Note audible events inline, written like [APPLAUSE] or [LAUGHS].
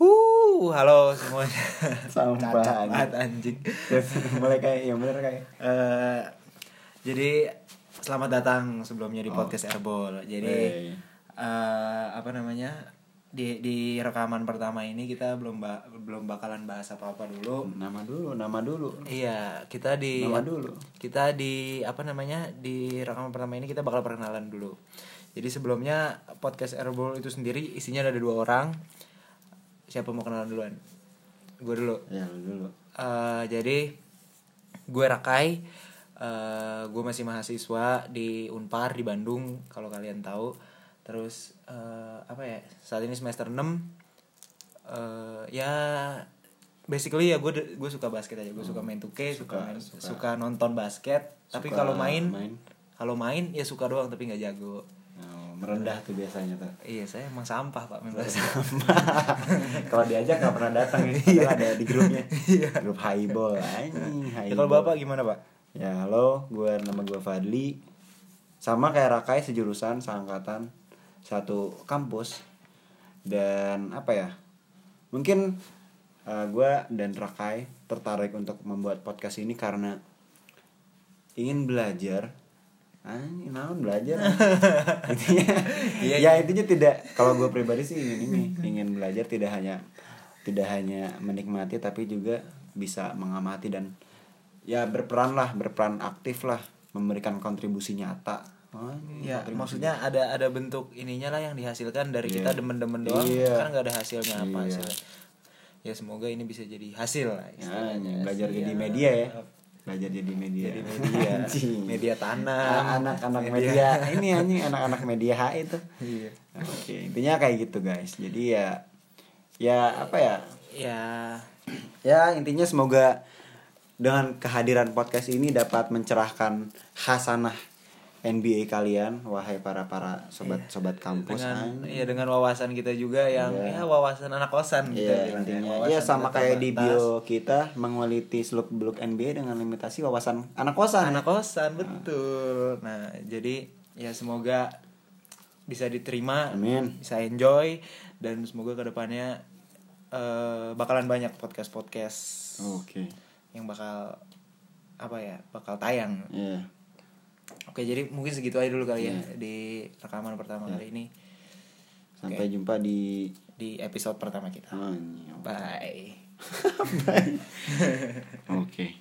Uh, halo semuanya. Sampah, Cacat anjing. Terus mulai kayak yang bener kayak Eh, jadi selamat datang sebelumnya di Oh. podcast Airball. Jadi eh, apa namanya? Di di rekaman pertama ini kita belum ba- belum bakalan bahas apa-apa dulu. nama dulu, nama dulu. Iya, kita di Nama dulu. Kita di apa namanya? Di rekaman pertama ini kita bakal perkenalan dulu. Jadi sebelumnya podcast Airball itu sendiri isinya ada dua orang. Siapa mau kenalan duluan? Gue dulu. Ya lu dulu. Eh, jadi gue Rakai, eh gue masih mahasiswa di Unpar di Bandung kalau kalian tahu. Terus eh, apa ya? Saat ini semester 6 eh ya basically ya gue gue suka basket aja. Gue suka main 2K, suka Suka- main, suka. suka nonton basket. Tapi Suka kalau main, main. kalau main ya suka doang tapi nggak jago. Merendah tuh biasanya tuh. Iya, saya emang sampah, Pak, main basket. [LAUGHS] Kalau diajak nggak pernah datang ya. Padahal ada di grupnya. Grup highball anjing, Ya, kalau Bapak gimana, Pak? Ya halo, gue nama gue Fadli. Sama kayak Rakai sejurusan, seangkatan, satu kampus. Dan apa ya? Mungkin eh, gue dan Rakai tertarik untuk membuat podcast ini karena ingin belajar. Anjing, naon belajar? [LAUGHS] intinya, Iya, ya intinya tidak. Kalau gue pribadi sih ingin ini, ingin belajar tidak hanya tidak hanya menikmati tapi juga bisa mengamati dan ya berperan lah berperan aktif lah memberikan kontribusi nyata oh, Ya, kontribusi maksudnya ada ada bentuk ininya lah yang dihasilkan dari kita Iya. demen-demen doang, Iya. kan nggak ada hasilnya apa Iya. hasilnya. Ya semoga ini bisa jadi hasil lah. ya, belajar Iya. jadi media ya belajar jadi media. Jadi media, [LAUGHS] media tanam, Ah, anak-anak media. ini anjing anak-anak media HI tuh Iya. oke. Intinya kayak gitu guys. Jadi ya ya apa ya? Ya, ya intinya semoga dengan kehadiran podcast ini dapat mencerahkan hasanah NBA kalian wahai para para sobat sobat kampus dengan ya dengan wawasan kita juga yang Iya. ya wawasan anak kosan Iya bilang ya. intinya ya sama kayak di bio kita mengualiti seluk beluk NBA dengan limitasi wawasan anak kosan. anak kosan betul. Nah, jadi ya semoga bisa diterima, Amin. bisa enjoy dan semoga ke depannya eh, bakalan banyak podcast podcast Oke. yang bakal apa ya bakal tayang. Iya. Oke jadi mungkin segitu aja dulu kali ya Iya. di rekaman pertama Iya. kali ini Sampai jumpa di di episode pertama kita. Oh, iya. Bye. [LAUGHS] Oke.